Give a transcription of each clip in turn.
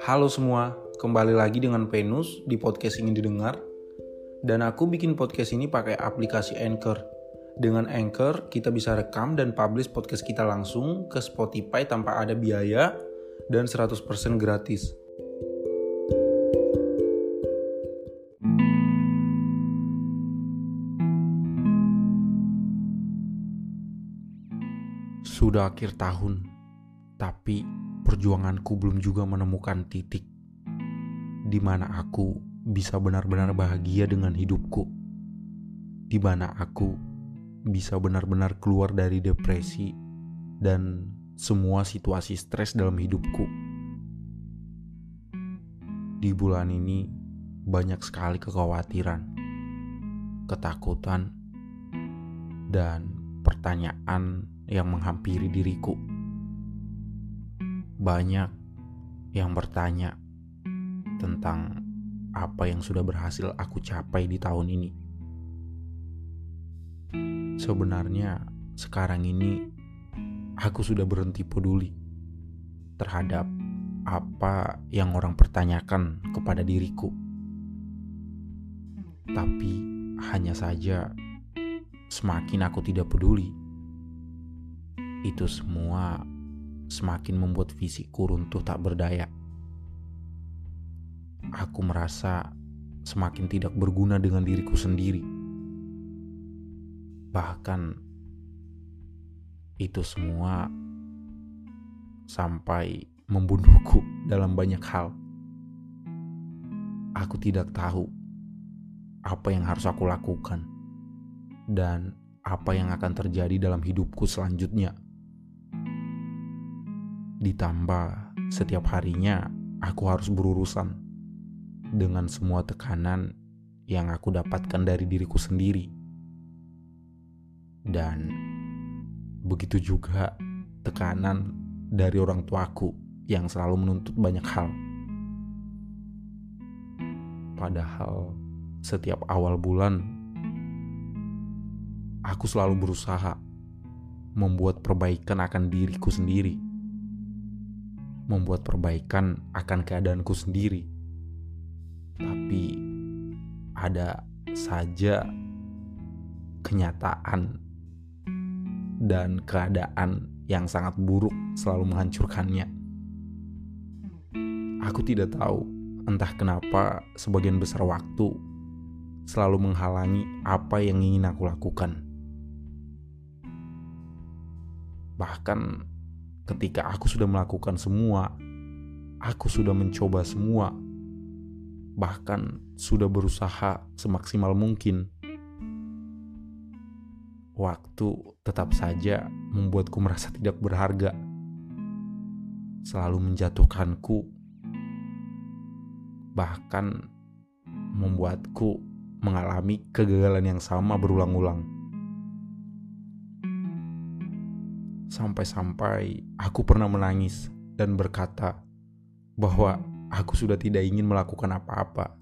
Halo semua, kembali lagi dengan Venus di podcast ingin didengar. Dan aku bikin podcast ini pakai aplikasi Anchor. Dengan Anchor, kita bisa rekam dan publish podcast kita langsung ke Spotify tanpa ada biaya dan 100% gratis. Sudah akhir tahun, tapi perjuanganku belum juga menemukan titik di mana aku bisa benar-benar bahagia dengan hidupku. Di mana aku bisa benar-benar keluar dari depresi dan semua situasi stres dalam hidupku. Di bulan ini banyak sekali kekhawatiran, ketakutan, dan pertanyaan yang menghampiri diriku. Banyak yang bertanya tentang apa yang sudah berhasil aku capai di tahun ini. Sebenarnya, sekarang ini aku sudah berhenti peduli terhadap apa yang orang pertanyakan kepada diriku. Tapi hanya saja, semakin aku tidak peduli, itu semua semakin membuat fisikku runtuh tak berdaya. Aku merasa semakin tidak berguna dengan diriku sendiri. Bahkan itu semua sampai membunuhku dalam banyak hal. Aku tidak tahu apa yang harus aku lakukan dan apa yang akan terjadi dalam hidupku selanjutnya. Ditambah setiap harinya aku harus berurusan dengan semua tekanan yang aku dapatkan dari diriku sendiri. Dan begitu juga tekanan dari orang tuaku yang selalu menuntut banyak hal. Padahal setiap awal bulan aku selalu berusaha membuat perbaikan akan diriku sendiri membuat perbaikan akan keadaanku sendiri. Tapi ada saja kenyataan dan keadaan yang sangat buruk selalu menghancurkannya. Aku tidak tahu entah kenapa sebagian besar waktu selalu menghalangi apa yang ingin aku lakukan. Bahkan ketika aku sudah melakukan semua, aku sudah mencoba semua, bahkan sudah berusaha semaksimal mungkin. Waktu tetap saja membuatku merasa tidak berharga, selalu menjatuhkanku, bahkan membuatku mengalami kegagalan yang sama berulang-ulang. Sampai-sampai aku pernah menangis dan berkata bahwa aku sudah tidak ingin melakukan apa-apa.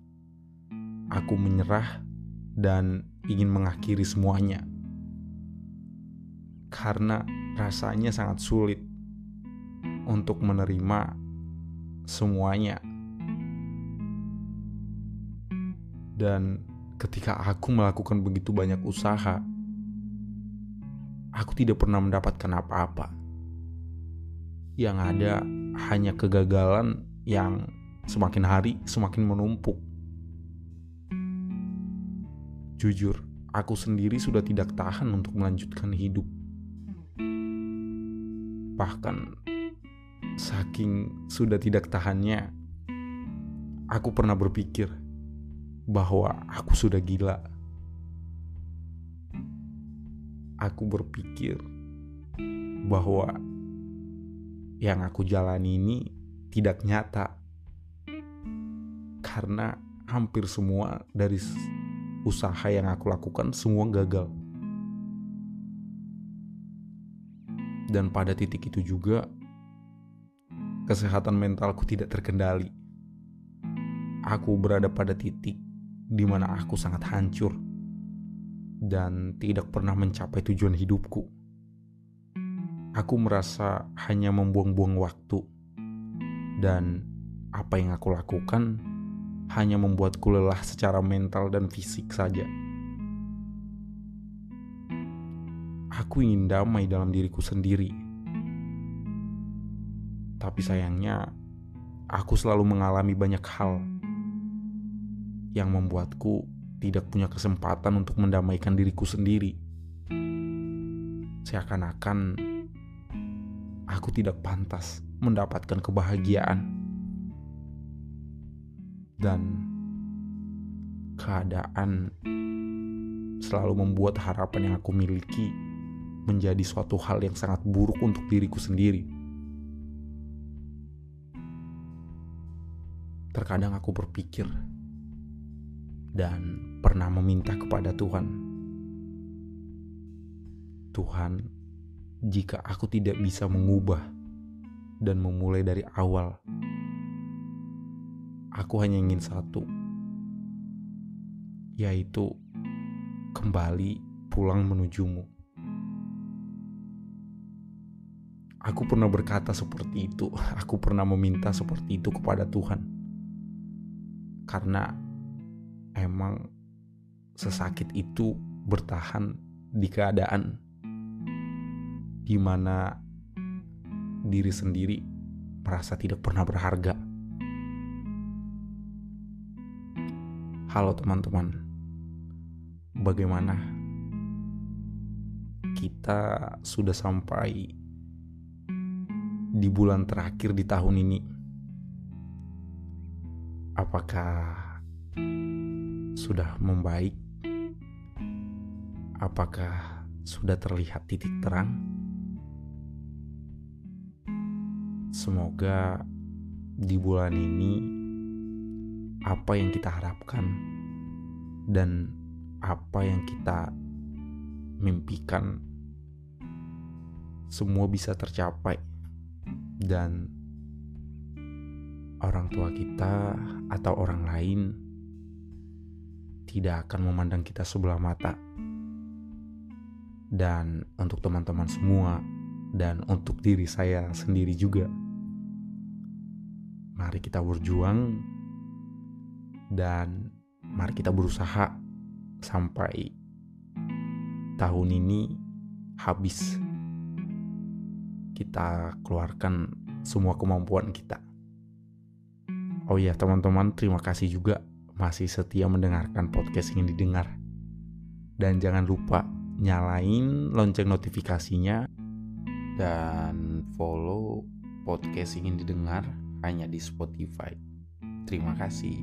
Aku menyerah dan ingin mengakhiri semuanya. Karena rasanya sangat sulit untuk menerima semuanya. Dan ketika aku melakukan begitu banyak usaha, aku tidak pernah mendapatkan apa-apa. Yang ada hanya kegagalan yang semakin hari semakin menumpuk. Jujur, aku sendiri sudah tidak tahan untuk melanjutkan hidup. Bahkan saking sudah tidak tahannya, aku pernah berpikir bahwa aku sudah gila aku berpikir bahwa yang aku jalani ini tidak nyata karena hampir semua dari usaha yang aku lakukan semua gagal. Dan pada titik itu juga kesehatan mentalku tidak terkendali. Aku berada pada titik di mana aku sangat hancur dan tidak pernah mencapai tujuan hidupku. Aku merasa hanya membuang-buang waktu, dan apa yang aku lakukan hanya membuatku lelah secara mental dan fisik saja. Aku ingin damai dalam diriku sendiri, tapi sayangnya aku selalu mengalami banyak hal yang membuatku tidak punya kesempatan untuk mendamaikan diriku sendiri. Seakan-akan aku tidak pantas mendapatkan kebahagiaan dan keadaan selalu membuat harapan yang aku miliki menjadi suatu hal yang sangat buruk untuk diriku sendiri. Terkadang aku berpikir dan pernah meminta kepada Tuhan, "Tuhan, jika aku tidak bisa mengubah dan memulai dari awal, aku hanya ingin satu, yaitu kembali pulang menujumu. Aku pernah berkata seperti itu, aku pernah meminta seperti itu kepada Tuhan, karena emang sesakit itu bertahan di keadaan di mana diri sendiri merasa tidak pernah berharga. Halo teman-teman, bagaimana? Kita sudah sampai di bulan terakhir di tahun ini. Apakah sudah membaik? Apakah sudah terlihat titik terang? Semoga di bulan ini apa yang kita harapkan dan apa yang kita mimpikan semua bisa tercapai dan orang tua kita atau orang lain tidak akan memandang kita sebelah mata. Dan untuk teman-teman semua dan untuk diri saya sendiri juga. Mari kita berjuang dan mari kita berusaha sampai tahun ini habis. Kita keluarkan semua kemampuan kita. Oh iya teman-teman terima kasih juga masih setia mendengarkan podcast yang didengar. Dan jangan lupa nyalain lonceng notifikasinya dan follow podcast ingin didengar hanya di Spotify. Terima kasih.